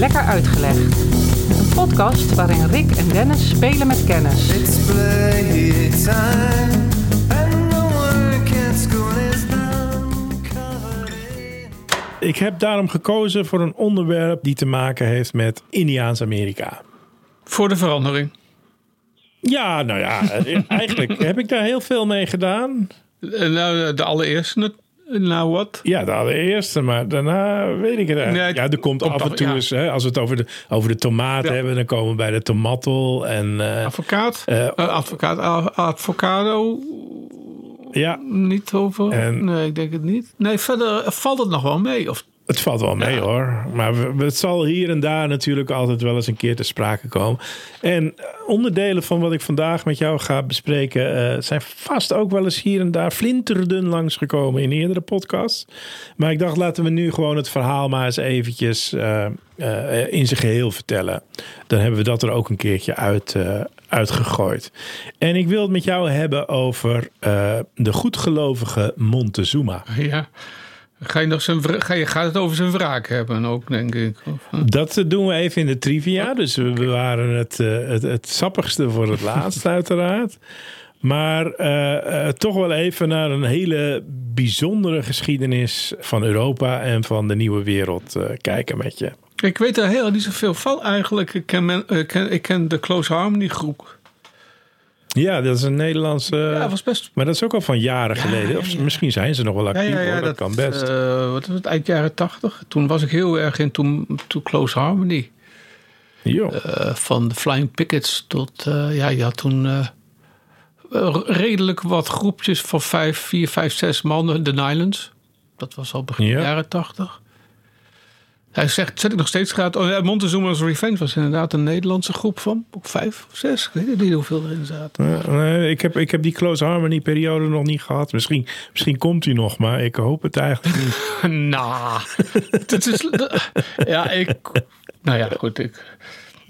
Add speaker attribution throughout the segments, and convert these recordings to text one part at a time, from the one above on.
Speaker 1: Lekker Uitgelegd. Een podcast waarin Rick en Dennis spelen met kennis.
Speaker 2: Ik heb daarom gekozen voor een onderwerp die te maken heeft met Indiaans-Amerika.
Speaker 3: Voor de verandering.
Speaker 2: Ja, nou ja, eigenlijk heb ik daar heel veel mee gedaan.
Speaker 3: Eh, Nou, de allereerste. Nou, wat?
Speaker 2: Ja, de allereerste, maar daarna weet ik het eigenlijk.
Speaker 3: Nee,
Speaker 2: ja, er komt af en toe
Speaker 3: ja.
Speaker 2: eens, hè, als we het over de, over de tomaat
Speaker 3: Ja.
Speaker 2: hebben, dan komen we bij de tomatel. En eh,
Speaker 3: Advocaat?
Speaker 2: Eh,
Speaker 3: advocaat avocado?
Speaker 2: ja,
Speaker 3: Niet over?
Speaker 2: En-
Speaker 3: nee, ik denk het niet. Nee, verder valt het nog wel mee. Of,
Speaker 2: het valt wel mee hoor. Maar we- het zal hier en daar natuurlijk altijd wel eens een keer te sprake komen. En eh, onderdelen van wat ik vandaag met jou ga bespreken... eh, zijn vast ook wel eens hier en daar flinterdun langsgekomen in eerdere podcasts. Maar ik dacht, laten we nu gewoon het verhaal maar eens eventjes eh, in zijn geheel vertellen. Dan hebben we dat er ook een keertje uit, uitgegooid. En ik wil het met jou hebben over de goedgelovige Montezuma.
Speaker 3: ja. Ga je, nog zijn, ga je gaat het over zijn wraak hebben ook, denk ik. Of, eh?
Speaker 2: Dat doen we even in de trivia. Dus we bewaren het, eh, het, het sappigste voor het laatst, uiteraard. Maar eh, toch wel even naar een hele bijzondere geschiedenis van Europa en van de nieuwe wereld kijken met je.
Speaker 3: Ik weet er heel niet zoveel van eigenlijk. Ik ken, men- eh, ken, ik ken de Close Harmony groep.
Speaker 2: Ja, dat is een Nederlandse.
Speaker 3: ja, was best...
Speaker 2: Maar dat is ook al van jaren geleden. Of misschien zijn ze nog wel actief.
Speaker 3: ja,
Speaker 2: hoor. Dat, kan best.
Speaker 3: eh, wat was het, eind jaren tachtig? Toen was ik heel erg in toen, Close Harmony.
Speaker 2: Jo.
Speaker 3: Eh, van de Flying Pickets tot, eh, ja, je had toen redelijk wat groepjes van vijf, vier, vijf, zes mannen, de Nylands. Dat was al begin
Speaker 2: Ja.
Speaker 3: jaren tachtig. Hij zegt, zet ik nog steeds gaat. Oh, ja, Montezuma's Revenge was inderdaad een Nederlandse groep van ook vijf of zes. Ik weet niet hoeveel erin zaten.
Speaker 2: Nee, ik, heb, ik heb die Close Harmony periode nog niet gehad. Misschien, misschien komt die nog, maar ik hoop het eigenlijk niet.
Speaker 3: nou, dat is, ja, ik, nou ja, goed. Ik,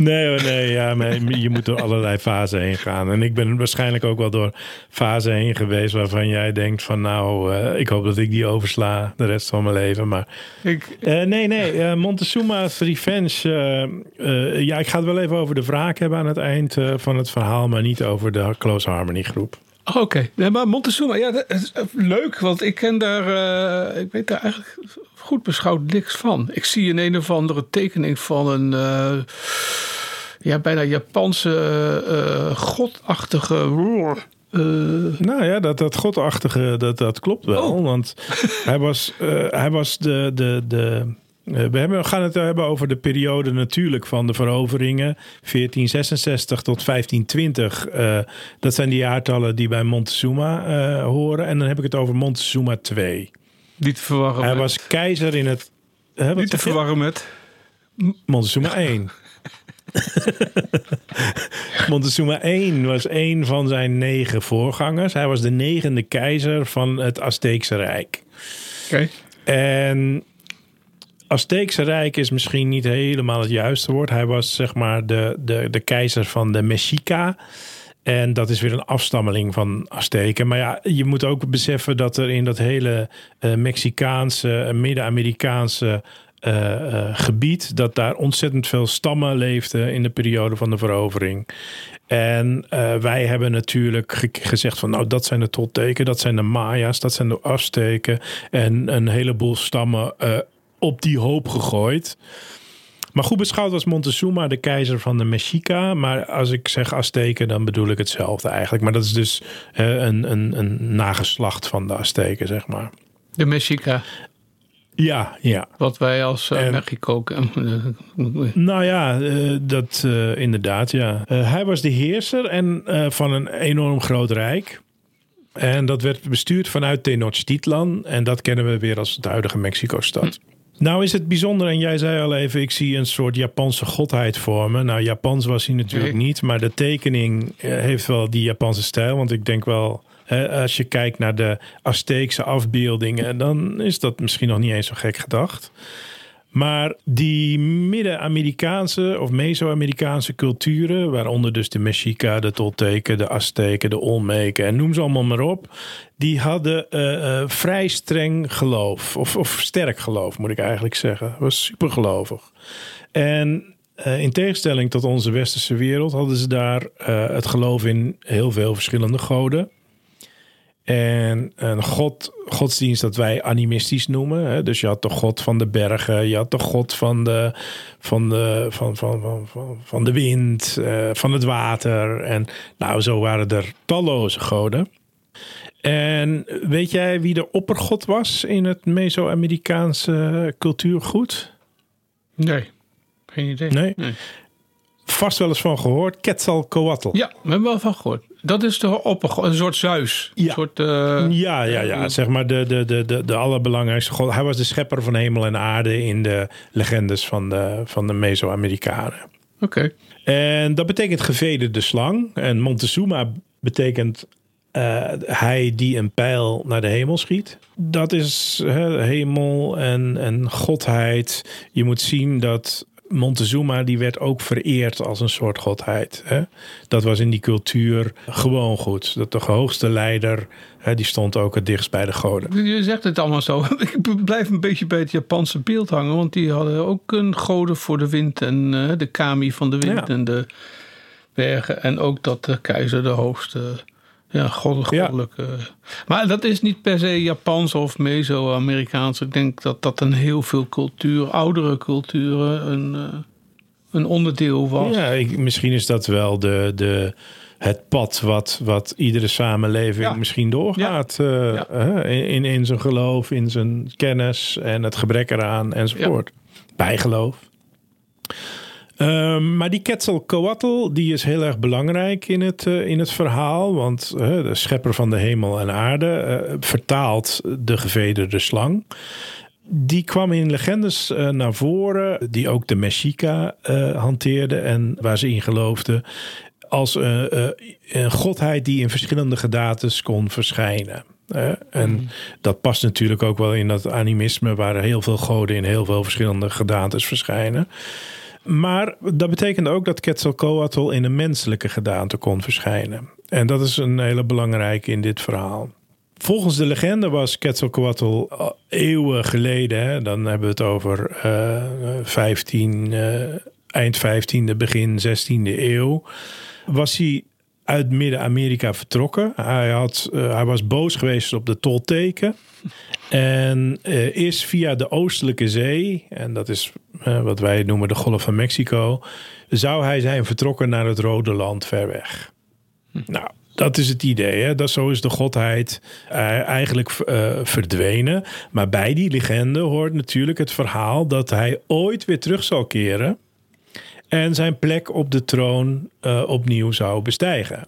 Speaker 2: Nee, hoor, nee, ja, maar je moet door allerlei fasen heen gaan. En ik ben waarschijnlijk ook wel door fasen heen geweest waarvan jij denkt van nou, eh, ik hoop dat ik die oversla de rest van mijn leven. Maar
Speaker 3: ik,
Speaker 2: eh, nee, nee, eh, Montezuma's Revenge. ja, ik ga het wel even over de wraak hebben aan het eind van het verhaal, maar niet over de Close Harmony groep.
Speaker 3: Oké, nee, maar Montezuma, ja, dat is eh, leuk, want ik ken daar, eh, ik weet daar eigenlijk goed beschouwd niks van. Ik zie een een of andere tekening van een, eh, ja, bijna Japanse eh, godachtige.
Speaker 2: Nou ja, dat, dat godachtige, dat, dat klopt wel.
Speaker 3: Oh.
Speaker 2: Want hij was, hij was de. de, de we hebben, we gaan het hebben over de periode natuurlijk van de veroveringen. 1466 tot 1520. eh, dat zijn die jaartallen die bij Montezuma eh, horen. En dan heb ik het over Montezuma II.
Speaker 3: niet te verwarren.
Speaker 2: Hij
Speaker 3: met,
Speaker 2: was keizer in het. Hè,
Speaker 3: niet te verwarren met.
Speaker 2: Montezuma 1. Montezuma 1 was een van zijn negen voorgangers. Hij was de negende keizer van het Azteekse Rijk.
Speaker 3: Oké.
Speaker 2: En Azteekse Rijk is misschien niet helemaal het juiste woord. Hij was zeg maar de, de, de keizer van de Mexica. En dat is weer een afstammeling van Azteken. Maar ja, je moet ook beseffen dat er in dat hele eh, Mexicaanse, eh, Midden-Amerikaanse eh, gebied, dat daar ontzettend veel stammen leefden in de periode van de verovering. En wij hebben natuurlijk ge- gezegd van nou dat zijn de Tolteken, dat zijn de Maya's, dat zijn de Azteken en een heleboel stammen op die hoop gegooid. Maar goed beschouwd was Montezuma de keizer van de Mexica. Maar als ik zeg Azteken, dan bedoel ik hetzelfde eigenlijk. Maar dat is dus eh, een, een, een nageslacht van de Azteken, zeg maar.
Speaker 3: De Mexica,
Speaker 2: Ja, ja.
Speaker 3: wat wij als eh,
Speaker 2: En-
Speaker 3: Mexico kennen.
Speaker 2: Nou ja, eh, dat eh, inderdaad, ja. Eh, hij was de heerser en, eh, van een enorm groot rijk. En dat werd bestuurd vanuit Tenochtitlan. En dat kennen we weer als het huidige Mexico-stad. Nou is het bijzonder, en jij zei al even, ik zie een soort Japanse godheid vormen. Nou, Japans was hij natuurlijk niet, maar de tekening eh, heeft wel die Japanse stijl. Want ik denk wel, hè, als je kijkt naar de Azteekse afbeeldingen, dan is dat misschien nog niet eens zo gek gedacht. Maar die Midden-Amerikaanse of Meso-Amerikaanse culturen, waaronder dus de Mexica, de Tolteken, de Azteken, de Olmeken en noem ze allemaal maar op, die hadden eh, vrij streng geloof, of, of sterk geloof moet ik eigenlijk zeggen. was super gelovig. En eh, in tegenstelling tot onze westerse wereld hadden ze daar het geloof in heel veel verschillende goden. En een god, godsdienst dat wij animistisch noemen. Hè? Dus je had de god van de bergen, je had de god van de, van de, van, van, van, van, van de wind, eh, van het water. En nou, zo waren er talloze goden. En weet jij wie de oppergod was in het Meso-Amerikaanse cultuurgoed?
Speaker 3: Nee, geen idee.
Speaker 2: Nee? Vast wel eens van gehoord. Quetzalcoatl.
Speaker 3: Ja, we hebben wel van gehoord. Dat is de opper, een soort Zeus. Een
Speaker 2: Ja.
Speaker 3: soort, eh,
Speaker 2: Ja, ja, ja. Zeg maar de, de, de, de, de allerbelangrijkste god. Hij was de schepper van hemel en aarde in de legendes van de, van de Meso-Amerikanen.
Speaker 3: Oké.
Speaker 2: En dat betekent gevederde slang. En Montezuma betekent eh, hij die een pijl naar de hemel schiet. Dat is hemel en, en godheid. Je moet zien dat Montezuma die werd ook vereerd als een soort godheid. Hè? Dat was in die cultuur gewoon goed. Dat de hoogste leider, hè, die stond ook het dichtst bij de goden.
Speaker 3: Je zegt het allemaal zo. Ik blijf een beetje bij het Japanse beeld hangen. Want die hadden ook een goden voor de wind. En eh, de kami van de wind
Speaker 2: Ja.
Speaker 3: en de bergen. En ook dat de keizer de hoogste... Ja, god-
Speaker 2: Ja.
Speaker 3: goddelijke. Maar dat is niet per se Japans of Meso-Amerikaans. Ik denk dat dat een heel veel cultuur, oudere culturen, een, eh, een onderdeel was.
Speaker 2: Ja, ik, misschien is dat wel de, de, het pad wat, wat iedere samenleving
Speaker 3: Ja.
Speaker 2: misschien doorgaat. eh,
Speaker 3: Ja.
Speaker 2: in, in, in zijn geloof, in zijn kennis en het gebrek eraan enzovoort. Bijgeloof. Ehm, maar die Quetzalcoatl die is heel erg belangrijk in het, eh, in het verhaal. Want eh, de schepper van de hemel en aarde eh, vertaalt de gevederde slang. Die kwam in legendes naar voren, die ook de Mexica hanteerde en waar ze in geloofden. Als een godheid die in verschillende gedates kon verschijnen. en dat past natuurlijk ook wel in dat animisme, waar heel veel goden in heel veel verschillende gedaantes verschijnen. Maar dat betekende ook dat Quetzalcoatl in een menselijke gedaante kon verschijnen. En dat is een hele belangrijke in dit verhaal. Volgens de legende was Quetzalcoatl al eeuwen geleden, dan hebben we het over eh 15, eh, eind 15e, begin 16e eeuw, was hij uit Midden-Amerika vertrokken. Hij, had, eh, hij was boos geweest op de Tolteken. En eh, is via de Oostelijke Zee, en dat is eh, wat wij noemen de Golf van Mexico, zou hij zijn vertrokken naar het Rode Land ver weg. Nou, dat is het idee. Hè? Dat, zo is de godheid eigenlijk verdwenen. Maar bij die legende hoort natuurlijk het verhaal dat hij ooit weer terug zal keren. En zijn plek op de troon eh, opnieuw zou bestijgen.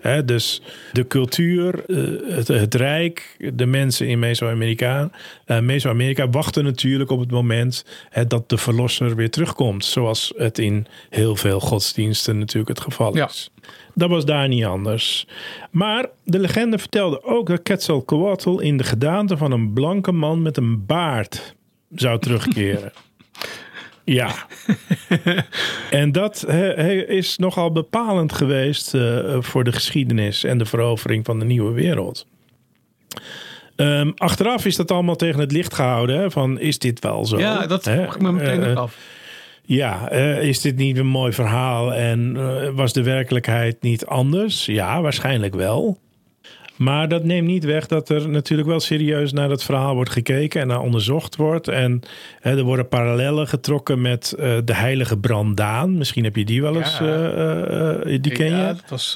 Speaker 2: Hè, dus de cultuur, eh, het, het rijk, de mensen in Meso-Amerika, eh, Meso-Amerika wachten natuurlijk op het moment hè, dat de verlosser weer terugkomt. Zoals het in heel veel godsdiensten natuurlijk het geval
Speaker 3: Ja.
Speaker 2: is. Dat was daar niet anders. Maar de legende vertelde ook dat Quetzalcoatl in de gedaante van een blanke man met een baard zou terugkeren. Ja. en dat is nogal bepalend geweest eh, voor de geschiedenis en de verovering van de nieuwe wereld. Ehm, achteraf is dat allemaal tegen het licht gehouden. Hè, van is dit wel zo?
Speaker 3: Ja, dat vroeg ik me meteen
Speaker 2: Eh,
Speaker 3: af.
Speaker 2: ja, is dit niet een mooi verhaal en eh, was de werkelijkheid niet anders? Ja, waarschijnlijk wel. Maar dat neemt niet weg dat er natuurlijk wel serieus naar dat verhaal wordt gekeken en naar onderzocht wordt. En hè, er worden parallellen getrokken met eh, de heilige Brandaan. Misschien heb je die wel eens,
Speaker 3: Ja.
Speaker 2: eh, eh, die ken
Speaker 3: Ja,
Speaker 2: je?
Speaker 3: dat was,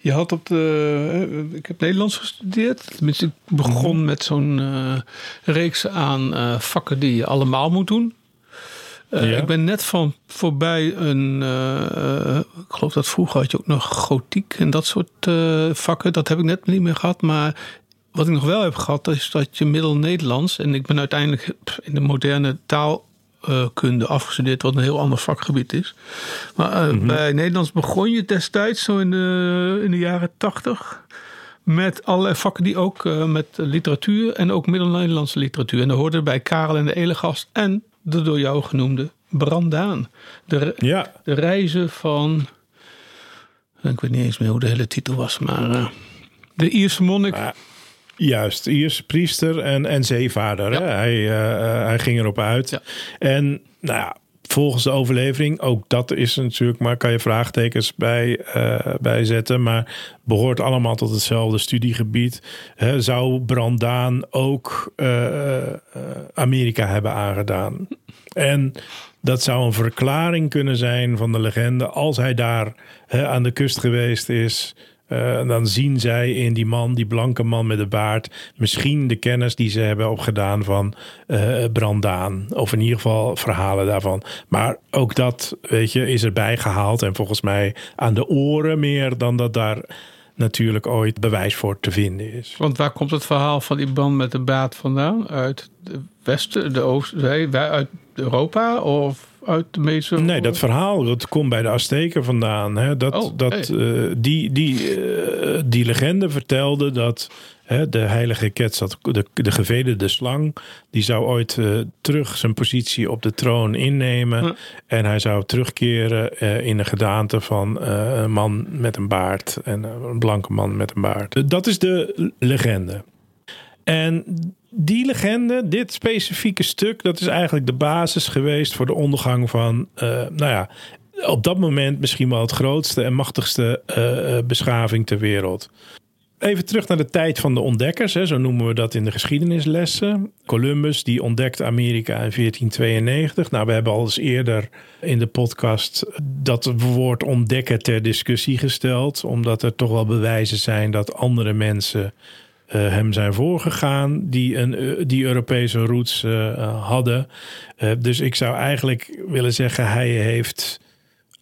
Speaker 3: je had op de. ik heb Nederlands gestudeerd. Tenminste, ik begon
Speaker 2: Mhm.
Speaker 3: met zo'n reeks aan vakken die je allemaal moet doen. Eh,
Speaker 2: Ja.
Speaker 3: Ik ben net van voorbij een. eh, eh, ik geloof dat vroeger had je ook nog gotiek en dat soort vakken. Dat heb ik net niet meer gehad. Maar wat ik nog wel heb gehad, is dat je middel-Nederlands. En ik ben uiteindelijk in de moderne taalkunde afgestudeerd, wat een heel ander vakgebied is. Maar eh, bij Nederlands begon je destijds, zo in de, in de jaren tachtig. Met allerlei vakken die ook met literatuur en ook middel-Nederlandse literatuur. En daar hoorde bij Karel en de Elegast en de door jou genoemde Brandaan. De,
Speaker 2: Ja,
Speaker 3: de reizen van. Ik weet niet eens meer hoe de hele titel was, maar. eh, de Ierse monnik.
Speaker 2: Juist, Ierse priester en, en zeevaarder.
Speaker 3: Ja.
Speaker 2: Hè? Hij, eh, eh, hij ging erop uit.
Speaker 3: Ja.
Speaker 2: En nou ja, volgens de overlevering, ook dat is natuurlijk, maar kan je vraagtekens bij, eh, bij zetten. Maar behoort allemaal tot hetzelfde studiegebied. Hè, zou Brandaan ook eh, eh, Amerika hebben aangedaan? En dat zou een verklaring kunnen zijn van de legende. Als hij daar aan de kust geweest is. Eh, dan zien zij in die man, die blanke man met de baard, misschien de kennis die ze hebben opgedaan van eh, Brandaan. Of in ieder geval verhalen daarvan. Maar ook dat, weet je, is erbij gehaald. En volgens mij aan de oren meer dan dat daar natuurlijk ooit bewijs voor te vinden is.
Speaker 3: Want waar komt het verhaal van die man met de baard vandaan? Uit de westen, de wij uit Europa of uit de meeste.
Speaker 2: Nee, dat verhaal dat komt bij de Azteken vandaan. Hè? Dat,
Speaker 3: Oh,
Speaker 2: dat, eh, die, die, eh, die legende vertelde dat hè, de heilige Quetzalcoatl, de, de gevederde slang, die zou ooit eh, terug zijn positie op de troon innemen.
Speaker 3: Hm.
Speaker 2: En hij zou terugkeren in de gedaante van een man met een baard en een blanke man met een baard. Dat is de legende. En die legende, dit specifieke stuk, dat is eigenlijk de basis geweest voor de ondergang van, eh, nou ja, op dat moment misschien wel het grootste en machtigste eh, eh, beschaving ter wereld. Even terug naar de tijd van de ontdekkers, hè, zo noemen we dat in de geschiedenislessen. Columbus die ontdekte Amerika in 1492. Nou, we hebben al eens eerder in de podcast dat woord ontdekken ter discussie gesteld, omdat er toch wel bewijzen zijn dat andere mensen hem zijn voorgegaan die, een, eh, die Europese roots eh, eh, hadden. Eh, dus ik zou eigenlijk willen zeggen, hij heeft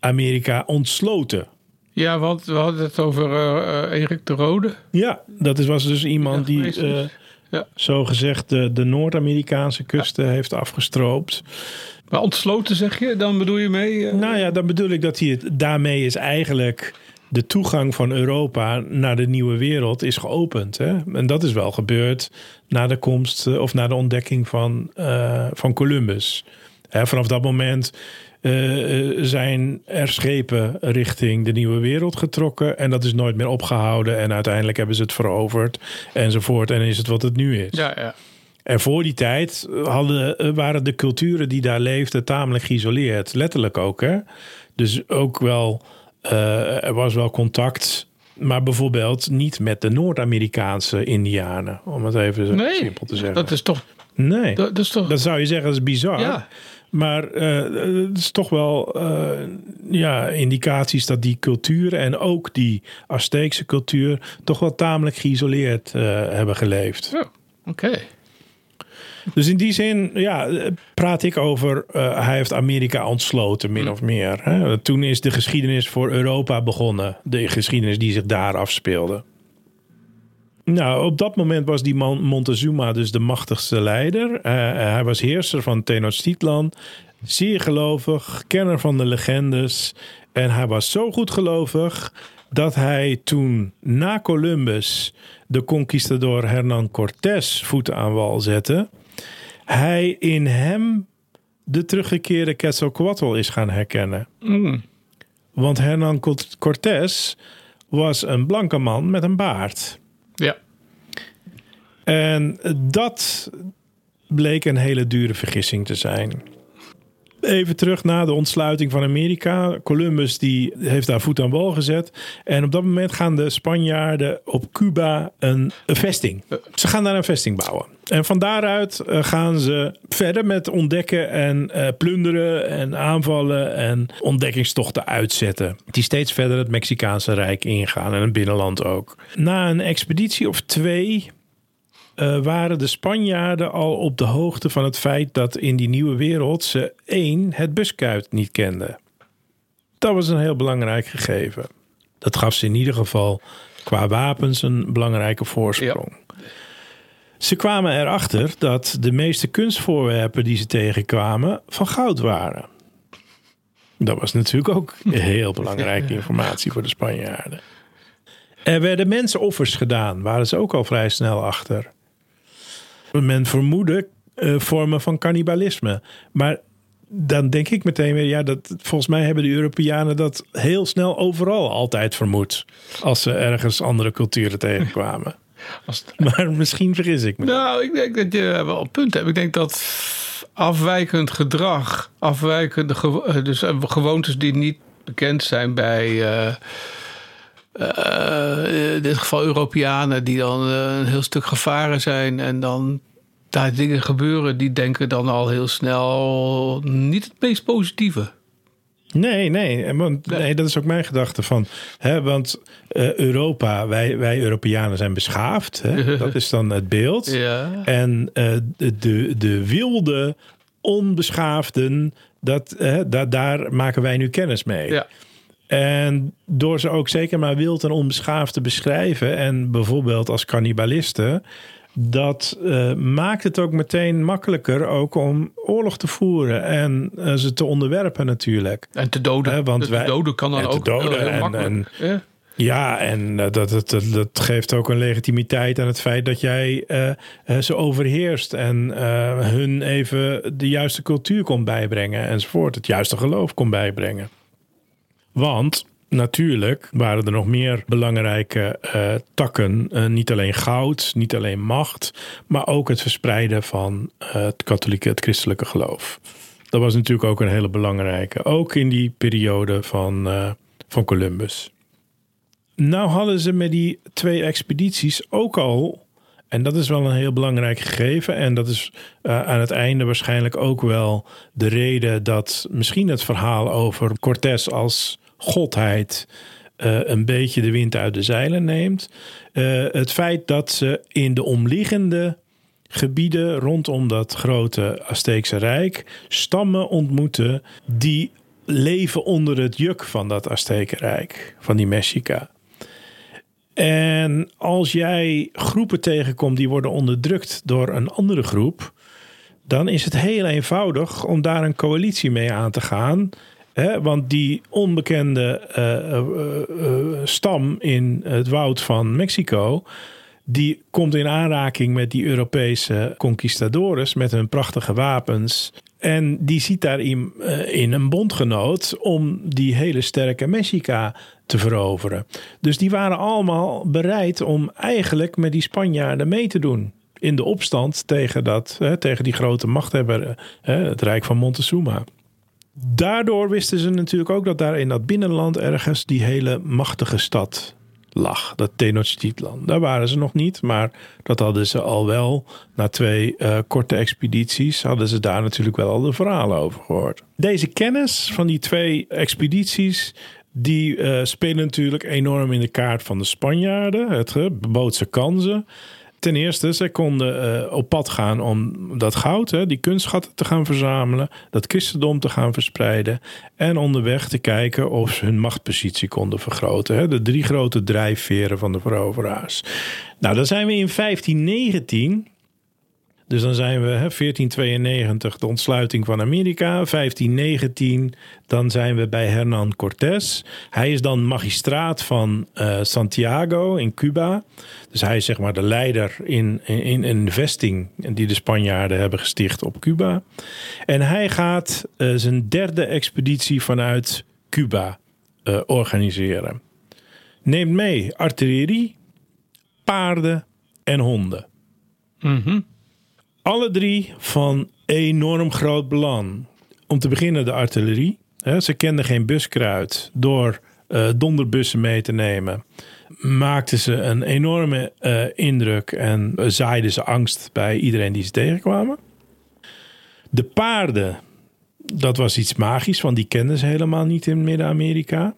Speaker 2: Amerika ontsloten.
Speaker 3: Ja, want we hadden het over eh, eh, Erik de Rode.
Speaker 2: Ja, dat is, was dus iemand die eh
Speaker 3: Ja.
Speaker 2: zogezegd de, de Noord-Amerikaanse kusten heeft afgestroopt.
Speaker 3: Maar ontsloten zeg je, dan bedoel je mee? eh,
Speaker 2: Nou ja, dan bedoel ik dat hij het daarmee is eigenlijk de toegang van Europa naar de nieuwe wereld is geopend. Hè? En dat is wel gebeurd na de komst eh, of na de ontdekking van, eh, van Columbus. Hè, vanaf dat moment eh, zijn er schepen richting de nieuwe wereld getrokken. En dat is nooit meer opgehouden. En uiteindelijk hebben ze het veroverd enzovoort. En is het wat het nu is.
Speaker 3: Ja, ja.
Speaker 2: En voor die tijd hadden, waren de culturen die daar leefden tamelijk geïsoleerd. Letterlijk ook. Hè? Dus ook wel, eh, er was wel contact. Maar bijvoorbeeld niet met de Noord-Amerikaanse Indianen. Om het even zo
Speaker 3: Nee,
Speaker 2: simpel te zeggen.
Speaker 3: dat is toch...
Speaker 2: nee,
Speaker 3: Dat, is toch...
Speaker 2: dat zou je zeggen, dat is bizar.
Speaker 3: ja.
Speaker 2: Maar eh, het is toch wel eh, ja, indicaties dat die culturen en ook die Azteekse cultuur toch wel tamelijk geïsoleerd hebben geleefd.
Speaker 3: Ja, Oké.
Speaker 2: Dus in die zin ja, eh, praat ik over eh, hij heeft Amerika ontsloten, min of meer. Hè? Toen is de geschiedenis voor Europa begonnen. De geschiedenis die zich daar afspeelde. Nou, op dat moment was die man Montezuma dus de machtigste leider. Eh, hij was heerser van Tenochtitlan. Zeer gelovig, kenner van de legendes. En hij was zo goed gelovig dat hij toen na Columbus de conquistador Hernán Cortés voeten aan wal zette. Hij in hem de teruggekeerde Quetzalcoatl is gaan herkennen.
Speaker 3: Mm.
Speaker 2: Want Hernán Cort- Cortés was een blanke man met een baard.
Speaker 3: Ja.
Speaker 2: En dat bleek een hele dure vergissing te zijn. Even terug na de ontsluiting van Amerika. Columbus die heeft daar voet aan wal gezet. En op dat moment gaan de Spanjaarden op Cuba een, een vesting. Ze gaan daar een vesting bouwen. En van daaruit eh, gaan ze verder met ontdekken en eh, plunderen en aanvallen en ontdekkingstochten uitzetten. Die steeds verder het Mexicaanse Rijk ingaan en het binnenland ook. Na een expeditie of twee eh, waren de Spanjaarden al op de hoogte van het feit dat in die nieuwe wereld ze één het buskruid niet kenden. Dat was een heel belangrijk gegeven. Dat gaf ze in ieder geval qua wapens een belangrijke voorsprong. Ze kwamen erachter dat de meeste kunstvoorwerpen die ze tegenkwamen van goud waren. Dat was natuurlijk ook heel belangrijke informatie voor de Spanjaarden. Er werden mensenoffers gedaan, waren ze ook al vrij snel achter. Men vermoedde eh, vormen van cannibalisme. Maar dan denk ik meteen weer, ja, dat, volgens mij hebben de Europeanen dat heel snel overal altijd vermoed. Als ze ergens andere culturen tegenkwamen.
Speaker 3: Als het-
Speaker 2: Maar misschien vergis ik me.
Speaker 3: Nou, ik denk dat je wel een punt hebt. Ik denk dat afwijkend gedrag, afwijkende eh, dus eh, gewoontes die niet bekend zijn bij eh, in dit geval Europeanen die dan eh, een heel stuk gevaren zijn en dan daar dingen gebeuren, die denken dan al heel snel niet het meest positieve.
Speaker 2: Nee, nee, en want, nee, dat is ook mijn gedachte van. Hè, want eh, Europa, wij, wij Europeanen zijn beschaafd. Hè? Dat is dan het beeld.
Speaker 3: Ja.
Speaker 2: En eh, de, de, de wilde, onbeschaafden, dat, hè, da- daar maken wij nu kennis mee.
Speaker 3: Ja.
Speaker 2: En door ze ook zeker maar wild en onbeschaafd te beschrijven, en bijvoorbeeld als cannibalisten, dat eh, maakt het ook meteen makkelijker ook om oorlog te voeren en eh, ze te onderwerpen natuurlijk.
Speaker 3: En te doden.
Speaker 2: Hè, want
Speaker 3: te
Speaker 2: wij-
Speaker 3: doden kan dan
Speaker 2: te
Speaker 3: ook
Speaker 2: doden
Speaker 3: heel, heel
Speaker 2: en-
Speaker 3: makkelijk. Ja.
Speaker 2: En eh, dat, dat, dat, dat geeft ook een legitimiteit aan het feit dat jij eh, eh, ze overheerst en eh, hun even de juiste cultuur kon bijbrengen enzovoort. Het juiste geloof kon bijbrengen. Want natuurlijk waren er nog meer belangrijke eh, takken. Eh, niet alleen goud, niet alleen macht, maar ook het verspreiden van eh, het katholieke, het christelijke geloof. Dat was natuurlijk ook een hele belangrijke. Ook in die periode van, van Columbus. Nou hadden ze met die twee expedities ook al, en dat is wel een heel belangrijk gegeven, en dat is eh, aan het einde waarschijnlijk ook wel de reden dat misschien het verhaal over Cortés als godheid eh, een beetje de wind uit de zeilen neemt. Eh, het feit dat ze in de omliggende gebieden rondom dat grote Azteekse Rijk stammen ontmoeten die leven onder het juk van dat Aztekenrijk, van die Mexica. En als jij groepen tegenkomt die worden onderdrukt door een andere groep, dan is het heel eenvoudig om daar een coalitie mee aan te gaan. Hè? Want die onbekende eh, eh, eh, stam in het woud van Mexico, die komt in aanraking met die Europese conquistadores met hun prachtige wapens. En die ziet daarin eh, in een bondgenoot om die hele sterke Mexica te veroveren. Dus die waren allemaal bereid om eigenlijk met die Spanjaarden mee te doen. In de opstand tegen, dat, hè, tegen die grote machthebber, hè, het Rijk van Montezuma. Daardoor wisten ze natuurlijk ook dat daar in dat binnenland ergens die hele machtige stad lag. Dat Tenochtitlan. Daar waren ze nog niet, maar dat hadden ze al wel. Na twee eh, korte expedities hadden ze daar natuurlijk wel al de verhalen over gehoord. Deze kennis van die twee expedities. Die eh, spelen natuurlijk enorm in de kaart van de Spanjaarden. Het bood ze kansen. Ten eerste, zij konden eh, op pad gaan om dat goud, hè, die kunstschatten te gaan verzamelen, dat christendom te gaan verspreiden en onderweg te kijken of ze hun machtspositie konden vergroten. Hè, de drie grote drijfveren van de veroveraars. Nou, dan zijn we in 1519. Dus dan zijn we hè, 1492, de ontsluiting van Amerika. 1519, dan zijn we bij Hernán Cortés. Hij is dan magistraat van eh, Santiago in Cuba. Dus hij is zeg maar de leider in, in, een vesting die de Spanjaarden hebben gesticht op Cuba. En hij gaat eh, zijn derde expeditie vanuit Cuba eh, organiseren. Neemt mee artillerie, paarden en honden. Alle drie van enorm groot belang. Om te beginnen de artillerie. Ze kenden geen buskruid. Door eh, donderbussen mee te nemen, maakten ze een enorme eh, indruk en eh, zaaiden ze angst bij iedereen die ze tegenkwamen. De paarden, dat was iets magisch, want die kenden ze helemaal niet in Midden-Amerika.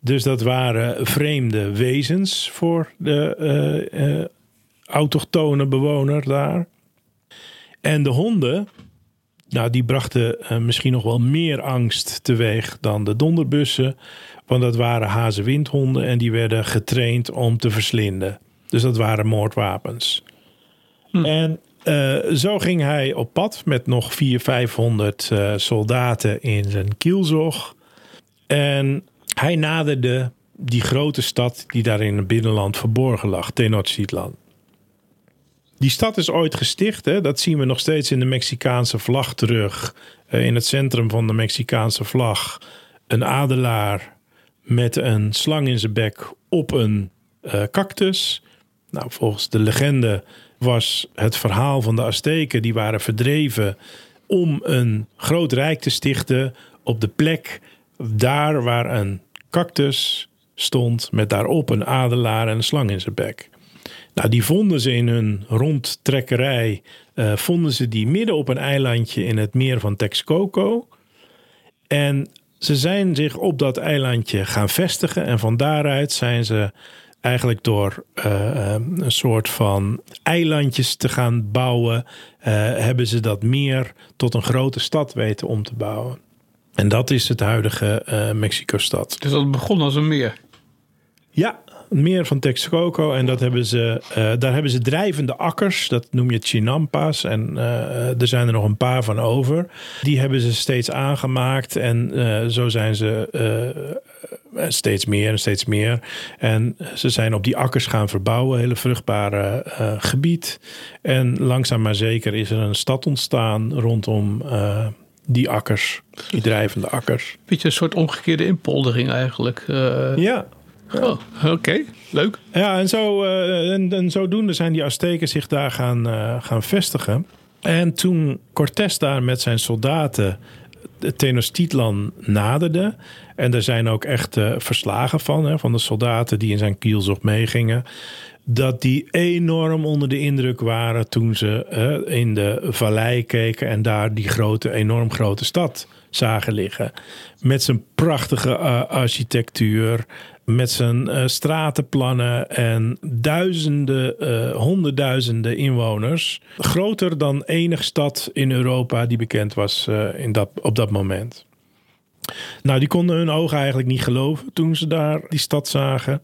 Speaker 2: Dus dat waren vreemde wezens voor de eh, autochtone bewoner daar. En de honden, nou, die brachten eh, misschien nog wel meer angst teweeg dan de donderbussen. Want dat waren hazenwindhonden en die werden getraind om te verslinden. Dus dat waren moordwapens. En eh, zo ging hij op pad met nog 400, 500 eh, soldaten in zijn kielzog. En hij naderde die grote stad die daar in het binnenland verborgen lag, Tenochtitlan. Die stad is ooit gesticht. Hè? Dat zien we nog steeds in de Mexicaanse vlag terug. Eh, in het centrum van de Mexicaanse vlag. Een adelaar met een slang in zijn bek op een eh, cactus. Nou, volgens de legende was het verhaal van de Azteken. Die waren verdreven om een groot rijk te stichten op de plek daar waar een cactus stond met daarop een adelaar en een slang in zijn bek. Nou, die vonden ze in hun rondtrekkerij, eh, vonden ze die midden op een eilandje in het meer van Texcoco. En ze zijn zich op dat eilandje gaan vestigen en van daaruit zijn ze eigenlijk door eh, eh, een soort van eilandjes te gaan bouwen, hebben ze dat meer tot een grote stad weten om te bouwen. En dat is het huidige Mexico-stad.
Speaker 3: Dus dat begon als een meer.
Speaker 2: Ja, meer van Texcoco. En dat hebben ze, eh, daar hebben ze drijvende akkers. Dat noem je chinampas. En eh, er zijn er nog een paar van over. Die hebben ze steeds aangemaakt. En eh, zo zijn ze steeds meer en steeds meer. En ze zijn op die akkers gaan verbouwen. Hele vruchtbare gebied. En langzaam maar zeker is er een stad ontstaan rondom die akkers. Die drijvende akkers.
Speaker 3: Beetje een soort omgekeerde inpoldering eigenlijk. Eh,
Speaker 2: Ja,
Speaker 3: oh, Oké, leuk.
Speaker 2: Ja, en, zo, eh, en, en zodoende zijn die Azteken zich daar gaan, eh, gaan vestigen. En toen Cortés daar met zijn soldaten de Tenochtitlan naderde... en er zijn ook echt eh, verslagen van, hè, van de soldaten die in zijn kielzog meegingen... dat die enorm onder de indruk waren toen ze eh, in de vallei keken... en daar die grote, enorm grote stad zagen liggen. Met zijn prachtige eh, architectuur, met zijn eh, stratenplannen en duizenden, eh, honderdduizenden inwoners. Groter dan enig stad in Europa die bekend was eh, in dat, op dat moment. Nou, die konden hun ogen eigenlijk niet geloven toen ze daar die stad zagen.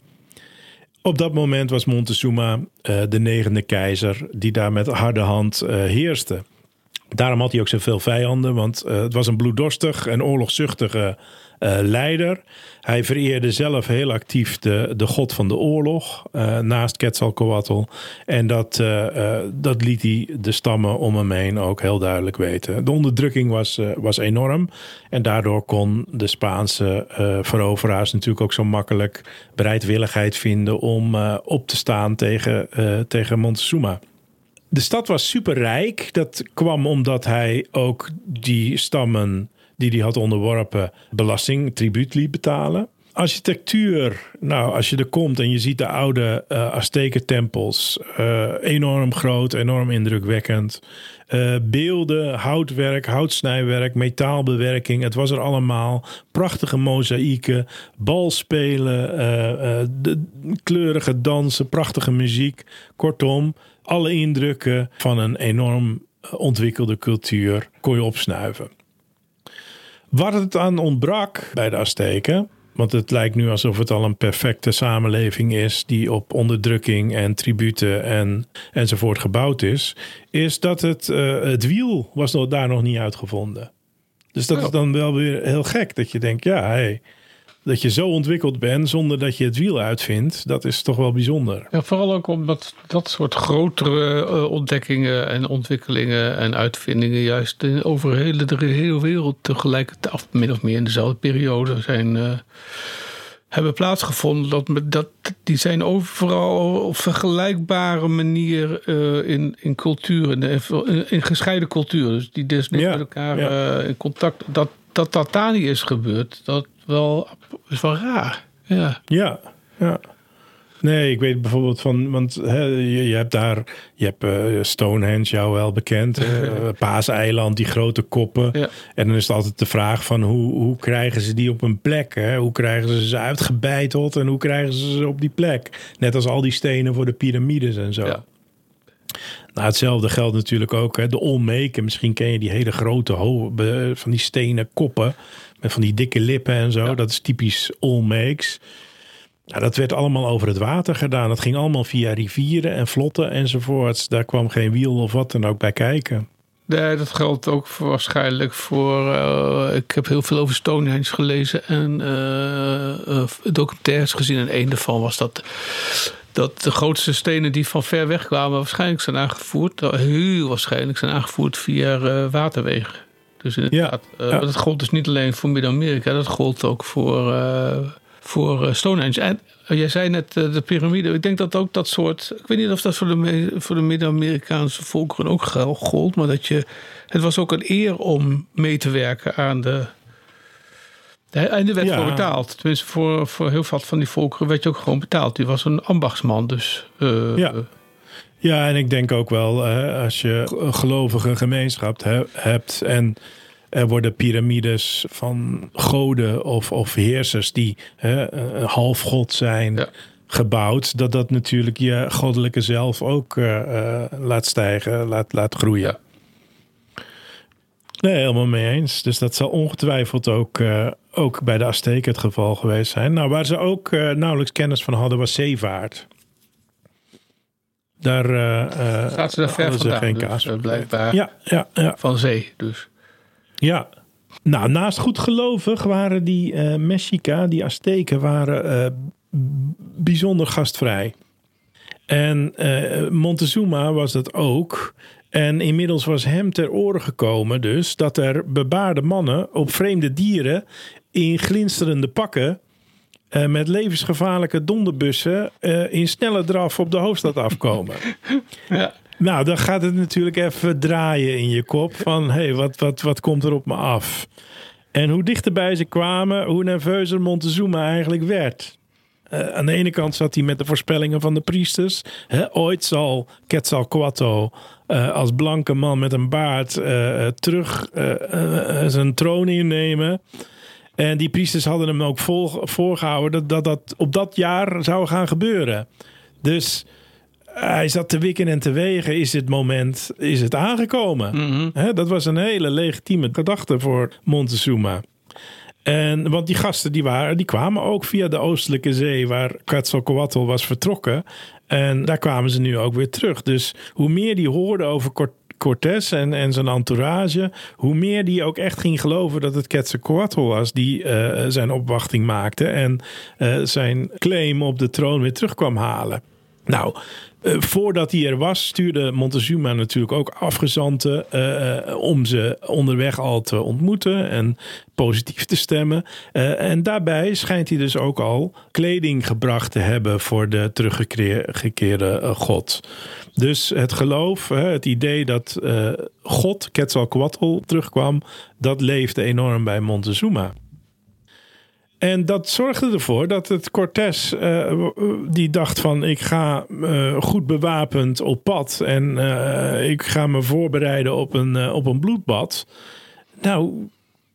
Speaker 2: Op dat moment was Montezuma de negende keizer die daar met harde hand heerste. Daarom had hij ook zoveel vijanden, want het was een bloeddorstig en oorlogzuchtige eh, leider. Hij vereerde zelf heel actief de, de god van de oorlog eh, naast Quetzalcoatl. En dat, eh, dat liet hij de stammen om hem heen ook heel duidelijk weten. De onderdrukking was, was enorm en daardoor kon de Spaanse veroveraars natuurlijk ook zo makkelijk bereidwilligheid vinden om op te staan tegen, tegen Montezuma. De stad was superrijk. Dat kwam omdat hij ook die stammen die hij had onderworpen belasting, tribuut liet betalen. Architectuur, nou, als je er komt en je ziet de oude eh Azteken-tempels, eh, enorm groot, enorm indrukwekkend. Eh, beelden, houtwerk, houtsnijwerk, metaalbewerking, het was er allemaal. Prachtige mozaïeken, balspelen, eh, de kleurige dansen, prachtige muziek. Kortom, alle indrukken van een enorm ontwikkelde cultuur kon je opsnuiven. Wat het aan ontbrak bij de Azteken, want het lijkt nu alsof het al een perfecte samenleving is die op onderdrukking en tributen en, enzovoort gebouwd is, is dat het, eh, het wiel was nog, daar nog niet uitgevonden. Dus dat is dan wel weer heel gek dat je denkt, ja, hey, dat je zo ontwikkeld bent zonder dat je het wiel uitvindt, dat is toch wel bijzonder.
Speaker 3: Ja, vooral ook omdat dat soort grotere eh, ontdekkingen en ontwikkelingen en uitvindingen juist in- over hele, de hele wereld tegelijkertijd, of min of meer in dezelfde periode zijn, eh, hebben plaatsgevonden. Dat, dat, die zijn overal op vergelijkbare manier eh, in, in cultuur, in, in, in gescheiden cultuur. Dus die dus niet
Speaker 2: Ja,
Speaker 3: met elkaar
Speaker 2: ja.
Speaker 3: in contact. Dat, dat dat daar niet is gebeurd, dat wel, is wel raar. Ja.
Speaker 2: Ja, ja. Nee, ik weet bijvoorbeeld van, want hè, je, je hebt daar, je hebt eh, Stonehenge, jou wel bekend, eh, Paaseiland, die grote koppen.
Speaker 3: Ja.
Speaker 2: En dan is het altijd de vraag van hoe, hoe krijgen ze die op een plek? Hè? Hoe krijgen ze ze uitgebeiteld en hoe krijgen ze ze op die plek? Net als al die stenen voor de piramides en zo.
Speaker 3: Ja.
Speaker 2: Nou, hetzelfde geldt natuurlijk ook. Hè? De Olmeken, misschien ken je die hele grote van die stenen koppen met van die dikke lippen en zo. Dat is typisch Olmeeks. Nou, dat werd allemaal over het water gedaan. Dat ging allemaal via rivieren en vlotten enzovoorts. Daar kwam geen wiel of wat dan ook bij kijken.
Speaker 3: Nee, dat geldt ook voor, waarschijnlijk voor. eh, ik heb heel veel over Stonehenge gelezen en eh, eh, documentaires gezien. En een daarvan was dat dat de grootste stenen die van ver weg kwamen waarschijnlijk zijn aangevoerd, heel waarschijnlijk zijn aangevoerd via waterwegen. Dus inderdaad, eh,
Speaker 2: ja.
Speaker 3: dat gold dus niet alleen voor Midden-Amerika, dat gold ook voor, eh, voor eh, Stonehenge. En jij zei net de piramide, ik denk dat ook dat soort, ik weet niet of dat voor de, voor de Midden-Amerikaanse volkeren ook gold, maar dat je, het was ook een eer om mee te werken aan de. En er werd
Speaker 2: Ja.
Speaker 3: voor betaald. Tenminste, voor, voor heel veel van die volkeren werd je ook gewoon betaald. Die was een ambachtsman, dus.
Speaker 2: Ja. Ja, en ik denk ook wel, eh, als je een gelovige gemeenschap he- hebt en er worden piramides van goden of, of heersers die hè, half god zijn
Speaker 3: Ja.
Speaker 2: gebouwd, dat dat natuurlijk je goddelijke zelf ook eh, eh, laat stijgen, laat, laat groeien.
Speaker 3: Ja.
Speaker 2: Nee, helemaal mee eens. Dus dat zal ongetwijfeld ook, ook bij de Azteken het geval geweest zijn. Nou, waar ze ook nauwelijks kennis van hadden, was zeevaart. Daar eh, eh,
Speaker 3: Zaten ze daar ver vandaan,
Speaker 2: geen
Speaker 3: dus,
Speaker 2: kaas
Speaker 3: eh, blijkbaar.
Speaker 2: Ja, ja, ja,
Speaker 3: Van zee, dus.
Speaker 2: ja. Nou, naast goed gelovig waren die eh Mexica, die Azteken, waren bijzonder gastvrij. En Montezuma was dat ook. En inmiddels was hem ter oren gekomen dus dat er bebaarde mannen op vreemde dieren in glinsterende pakken eh, met levensgevaarlijke donderbussen eh, in snelle draf op de hoofdstad afkomen.
Speaker 3: Ja.
Speaker 2: Nou, dan gaat het natuurlijk even draaien in je kop van hé, hey, wat, wat, wat komt er op me af? En hoe dichterbij ze kwamen, hoe nerveuzer Montezuma eigenlijk werd. Eh, aan de ene kant zat hij met de voorspellingen van de priesters. Hè, ooit zal Quetzalcoatl eh, als blanke man met een baard terug zijn troon innemen. En die priesters hadden hem ook vol, voorgehouden dat, dat dat op dat jaar zou gaan gebeuren. Dus hij zat te wikken en te wegen. Is het moment is het aangekomen? Hè, dat was een hele legitieme gedachte voor Montezuma. En, want die gasten die, waren, die kwamen ook via de Oostelijke Zee, waar Quetzalcoatl was vertrokken. En daar kwamen ze nu ook weer terug. Dus hoe meer die hoorden over Cortés en, en zijn entourage, hoe meer die ook echt ging geloven dat het Quetzalcoatl was die eh, zijn opwachting maakte en eh, zijn claim op de troon weer terug kwam halen. Nou, eh, voordat hij er was, stuurde Montezuma natuurlijk ook afgezanten eh, eh, om ze onderweg al te ontmoeten en positief te stemmen. En daarbij schijnt hij dus ook al kleding gebracht te hebben voor de teruggekeerde God. Dus het geloof, het idee dat God, Quetzalcoatl, terugkwam, dat leefde enorm bij Montezuma. En dat zorgde ervoor dat het Cortés, eh, die dacht van ik ga eh, goed bewapend op pad en eh, ik ga me voorbereiden op een, op een bloedbad. Nou,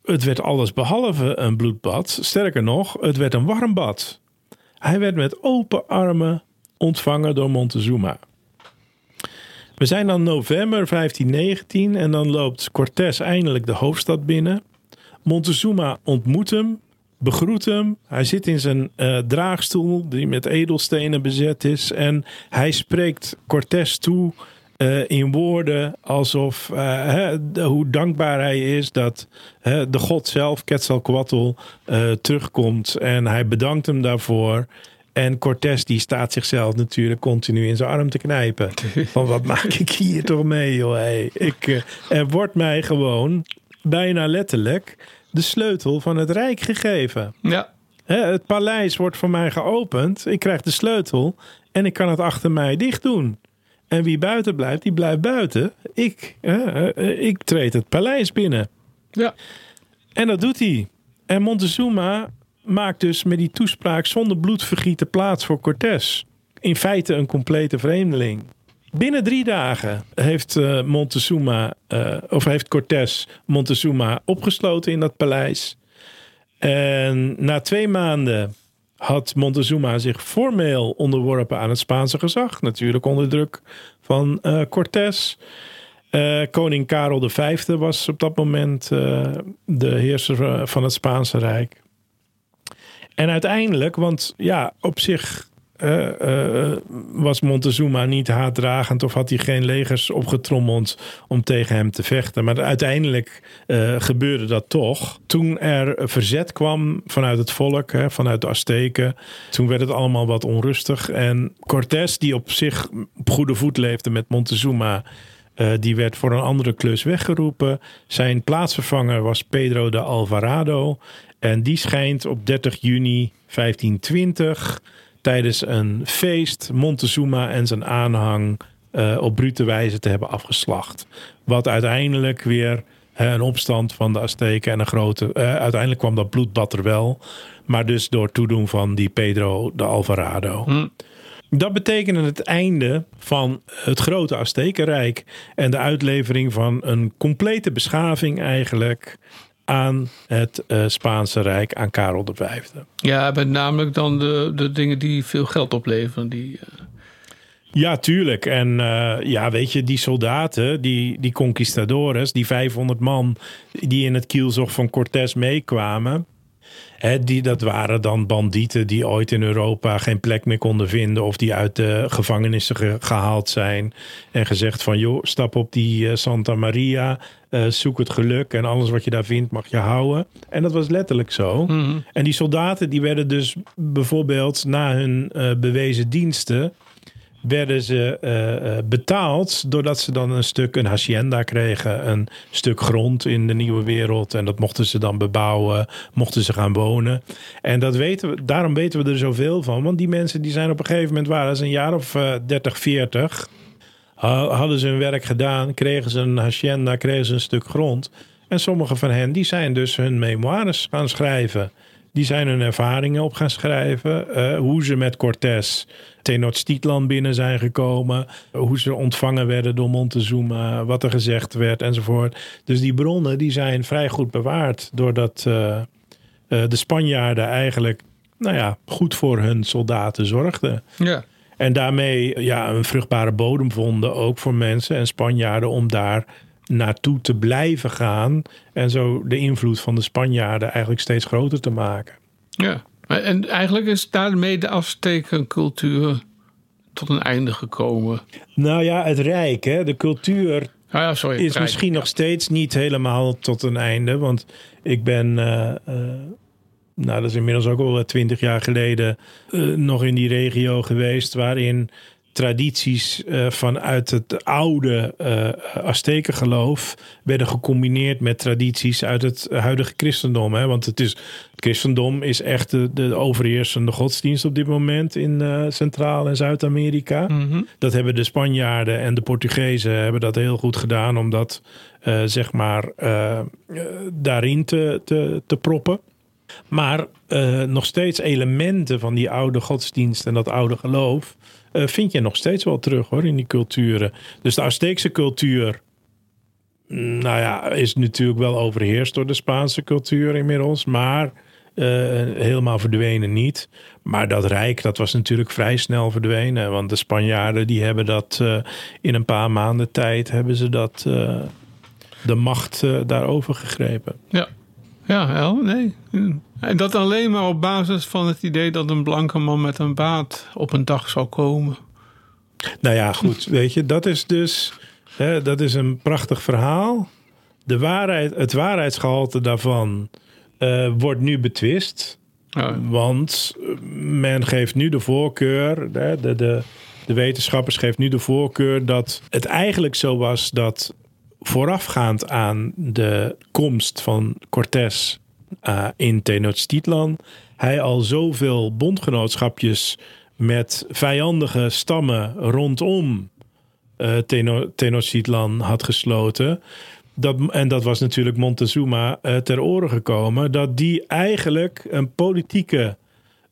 Speaker 2: het werd alles behalve een bloedbad. Sterker nog, het werd een warm bad. Hij werd met open armen ontvangen door Montezuma. We zijn dan november 1519 en dan loopt Cortés eindelijk de hoofdstad binnen. Montezuma ontmoet hem, begroet hem. Hij zit in zijn eh, draagstoel die met edelstenen bezet is. En hij spreekt Cortés toe eh, in woorden alsof de- hoe dankbaar hij is dat hè, de god zelf, Quetzalcoatl, terugkomt. En hij bedankt hem daarvoor. En Cortés die staat zichzelf natuurlijk continu in zijn arm te knijpen. Van wat maak ik hier toch mee joh. Hey. Ik, er wordt mij gewoon bijna letterlijk de sleutel van het rijk gegeven.
Speaker 3: Ja.
Speaker 2: Het paleis wordt voor mij geopend. Ik krijg de sleutel en ik kan het achter mij dicht doen. En wie buiten blijft, die blijft buiten. Ik, eh, ik treed het paleis binnen.
Speaker 3: Ja.
Speaker 2: En dat doet hij. En Montezuma maakt dus met die toespraak zonder bloedvergieten plaats voor Cortés. In feite een complete vreemdeling. Binnen drie dagen heeft eh, Montezuma, eh, of heeft Cortés Montezuma opgesloten in dat paleis. En na twee maanden had Montezuma zich formeel onderworpen aan het Spaanse gezag. Natuurlijk onder druk van eh Cortés. Koning Karel V was op dat moment de heerser van het Spaanse Rijk. En uiteindelijk, want ja, op zich eh, eh, was Montezuma niet haatdragend of had hij geen legers opgetrommeld om tegen hem te vechten. Maar uiteindelijk eh, gebeurde dat toch. Toen er verzet kwam vanuit het volk, hè, vanuit de Azteken, toen werd het allemaal wat onrustig. En Cortés, die op zich op goede voet leefde met Montezuma, die werd voor een andere klus weggeroepen. Zijn plaatsvervanger was Pedro de Alvarado. En die schijnt op 30 juni 1520 tijdens een feest Montezuma en zijn aanhang eh, op brute wijze te hebben afgeslacht. Wat uiteindelijk weer een opstand van de Azteken en een grote. eh, uiteindelijk kwam dat bloedbad er wel. Maar dus door toedoen van die Pedro de Alvarado. Dat betekende het einde van het grote Aztekenrijk en de uitlevering van een complete beschaving eigenlijk aan het eh, Spaanse Rijk, aan Karel V.
Speaker 3: Ja, met namelijk dan de, de dingen die veel geld opleveren. Die, eh,
Speaker 2: Ja, tuurlijk. En eh, ja, weet je, die soldaten, die, die conquistadores, die 500 man die in het kielzog van Cortés meekwamen. Die, dat waren dan bandieten die ooit in Europa geen plek meer konden vinden. Of die uit de gevangenissen ge- gehaald zijn. En gezegd van, joh, stap op die eh, Santa Maria. eh, zoek het geluk en alles wat je daar vindt mag je houden. En dat was letterlijk zo. En die soldaten die werden dus bijvoorbeeld na hun eh, bewezen diensten werden ze eh, eh, betaald doordat ze dan een stuk een hacienda kregen, een stuk grond in de nieuwe wereld en dat mochten ze dan bebouwen, mochten ze gaan wonen. En dat weten we, daarom weten we er zoveel van, want die mensen die zijn op een gegeven moment waren ze een jaar of eh 30, 40 ha- hadden ze hun werk gedaan, kregen ze een hacienda, kregen ze een stuk grond. En sommige van hen die zijn dus hun memoires gaan schrijven. Die zijn hun ervaringen op gaan schrijven. eh, hoe ze met Cortés Tenochtitlan binnen zijn gekomen. Hoe ze ontvangen werden door Montezuma. Wat er gezegd werd enzovoort. Dus die bronnen die zijn vrij goed bewaard. Doordat eh, eh, de Spanjaarden eigenlijk nou ja, goed voor hun soldaten zorgden.
Speaker 3: ja.
Speaker 2: En daarmee ja, een vruchtbare bodem vonden ook voor mensen en Spanjaarden om daar naartoe te blijven gaan. En zo de invloed van de Spanjaarden eigenlijk steeds groter te maken.
Speaker 3: ja. En eigenlijk is daarmee de Aztekencultuur tot een einde gekomen.
Speaker 2: Nou ja, het Rijk, hè, de cultuur
Speaker 3: Ah ja, sorry.
Speaker 2: is misschien nog steeds niet helemaal tot een einde. Want ik ben, eh, eh, nou dat is inmiddels ook al twintig jaar geleden, eh, nog in die regio geweest waarin tradities eh, vanuit het oude Aztekengeloof werden gecombineerd met tradities uit het huidige christendom. Hè? Want het, is, het christendom is echt de, de overheersende godsdienst op dit moment in eh, Centraal- en Zuid-Amerika.
Speaker 3: Mhm.
Speaker 2: Dat hebben de Spanjaarden en de Portugezen hebben dat heel goed gedaan om dat zeg maar daarin te, te, te proppen. Maar nog steeds elementen van die oude godsdienst en dat oude geloof eh, vind je nog steeds wel terug hoor in die culturen. Dus de Azteekse cultuur, mm, nou ja, is natuurlijk wel overheerst door de Spaanse cultuur inmiddels, maar eh, helemaal verdwenen niet. Maar dat rijk, dat was natuurlijk vrij snel verdwenen. Want de Spanjaarden die hebben dat eh, in een paar maanden tijd hebben ze dat de macht daarover gegrepen.
Speaker 3: Ja. Ja, wel, nee. En dat alleen maar op basis van het idee dat een blanke man met een baard op een dag zal komen.
Speaker 2: Nou ja, goed, weet je, dat is dus hè, dat is een prachtig verhaal. De waarheid, het waarheidsgehalte daarvan eh, wordt nu betwist.
Speaker 3: Ja.
Speaker 2: Want men geeft nu de voorkeur, de, de, de, de wetenschappers geven nu de voorkeur dat het eigenlijk zo was dat voorafgaand aan de komst van Cortés eh, in Tenochtitlan, hij al zoveel bondgenootschapjes met vijandige stammen rondom eh Teno- Tenochtitlan had gesloten. Dat, en dat was natuurlijk Montezuma eh, ter oren gekomen. Dat die eigenlijk een politieke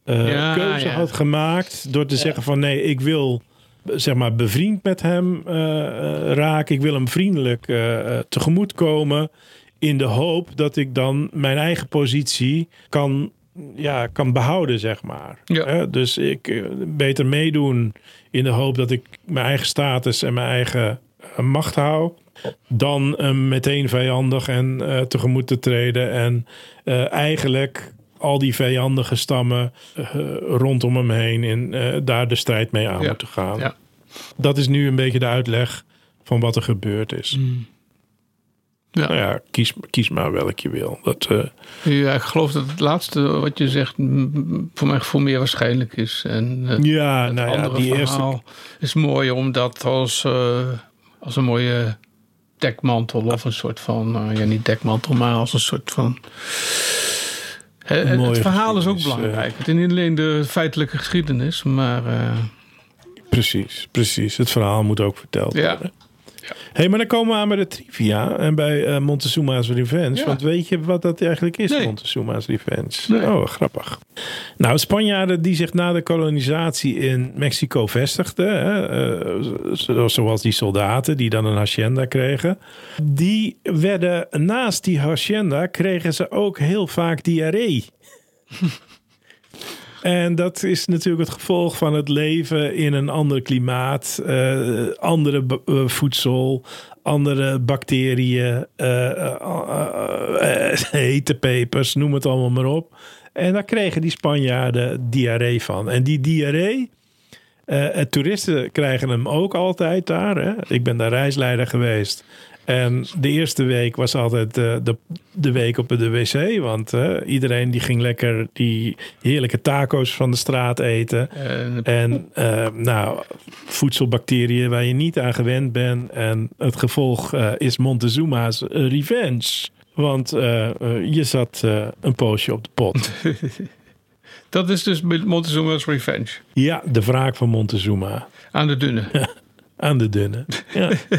Speaker 2: eh,
Speaker 3: Ja,
Speaker 2: keuze
Speaker 3: ja.
Speaker 2: had gemaakt. Door te zeggen van nee, ik wil zeg maar bevriend met hem eh, eh, raken. Ik wil hem vriendelijk eh, eh, tegemoet komen. In de hoop dat ik dan mijn eigen positie kan, ja, kan behouden, zeg maar.
Speaker 3: Ja.
Speaker 2: Dus ik eh, beter meedoen in de hoop dat ik mijn eigen status en mijn eigen eh, macht hou. Dan eh, meteen vijandig en tegemoet te treden. En eigenlijk al die vijandige stammen rondom hem heen en daar de strijd mee aan
Speaker 3: Ja.
Speaker 2: moeten gaan.
Speaker 3: Ja.
Speaker 2: Dat is nu een beetje de uitleg van wat er gebeurd is.
Speaker 3: Mm. Ja.
Speaker 2: Nou ja, kies, kies maar welk je wil. Dat, eh,
Speaker 3: Ja, ik geloof dat het laatste wat je zegt voor mijn gevoel meer waarschijnlijk is. En eh,
Speaker 2: ja,
Speaker 3: het
Speaker 2: nou ja, die eerste
Speaker 3: verhaal is mooier omdat als, eh, als een mooie dekmantel of een soort van, nou ja niet dekmantel, maar als een soort van... Het verhaal is ook belangrijk. Het is niet alleen de feitelijke geschiedenis, maar
Speaker 2: Precies, precies. Het verhaal moet ook verteld
Speaker 3: Ja.
Speaker 2: worden. Hey, maar dan komen we aan bij de trivia en bij eh, Montezuma's Revenge.
Speaker 3: Ja.
Speaker 2: Want weet je wat dat eigenlijk is,
Speaker 3: Nee.
Speaker 2: Montezuma's Revenge?
Speaker 3: Nee.
Speaker 2: Oh, grappig. Nou, Spanjaarden die zich na de kolonisatie in Mexico vestigden, hè, eh, zo- zoals die soldaten die dan een hacienda kregen, die werden naast die hacienda kregen ze ook heel vaak diarree. En dat is natuurlijk het gevolg van het leven in een ander klimaat, eh, andere eh, voedsel, andere bacteriën, eh, hete pepers, noem het allemaal maar op. En daar kregen die Spanjaarden diarree van. En die diarree, toeristen krijgen hem ook altijd daar. Hè? Ik ben daar reisleider geweest. En de eerste week was altijd eh, de, de week op de wc. Want eh, iedereen die ging lekker die heerlijke taco's van de straat eten.
Speaker 3: en,
Speaker 2: En eh, nou, voedselbacteriën waar je niet aan gewend bent. En het gevolg eh, is Montezuma's eh, revenge. Want eh, eh, je zat eh, een poosje op de pot.
Speaker 3: dat is dus Montezuma's Revenge.
Speaker 2: ja, de wraak van Montezuma.
Speaker 3: Aan de dunne.
Speaker 2: Aan de dunne. Ja.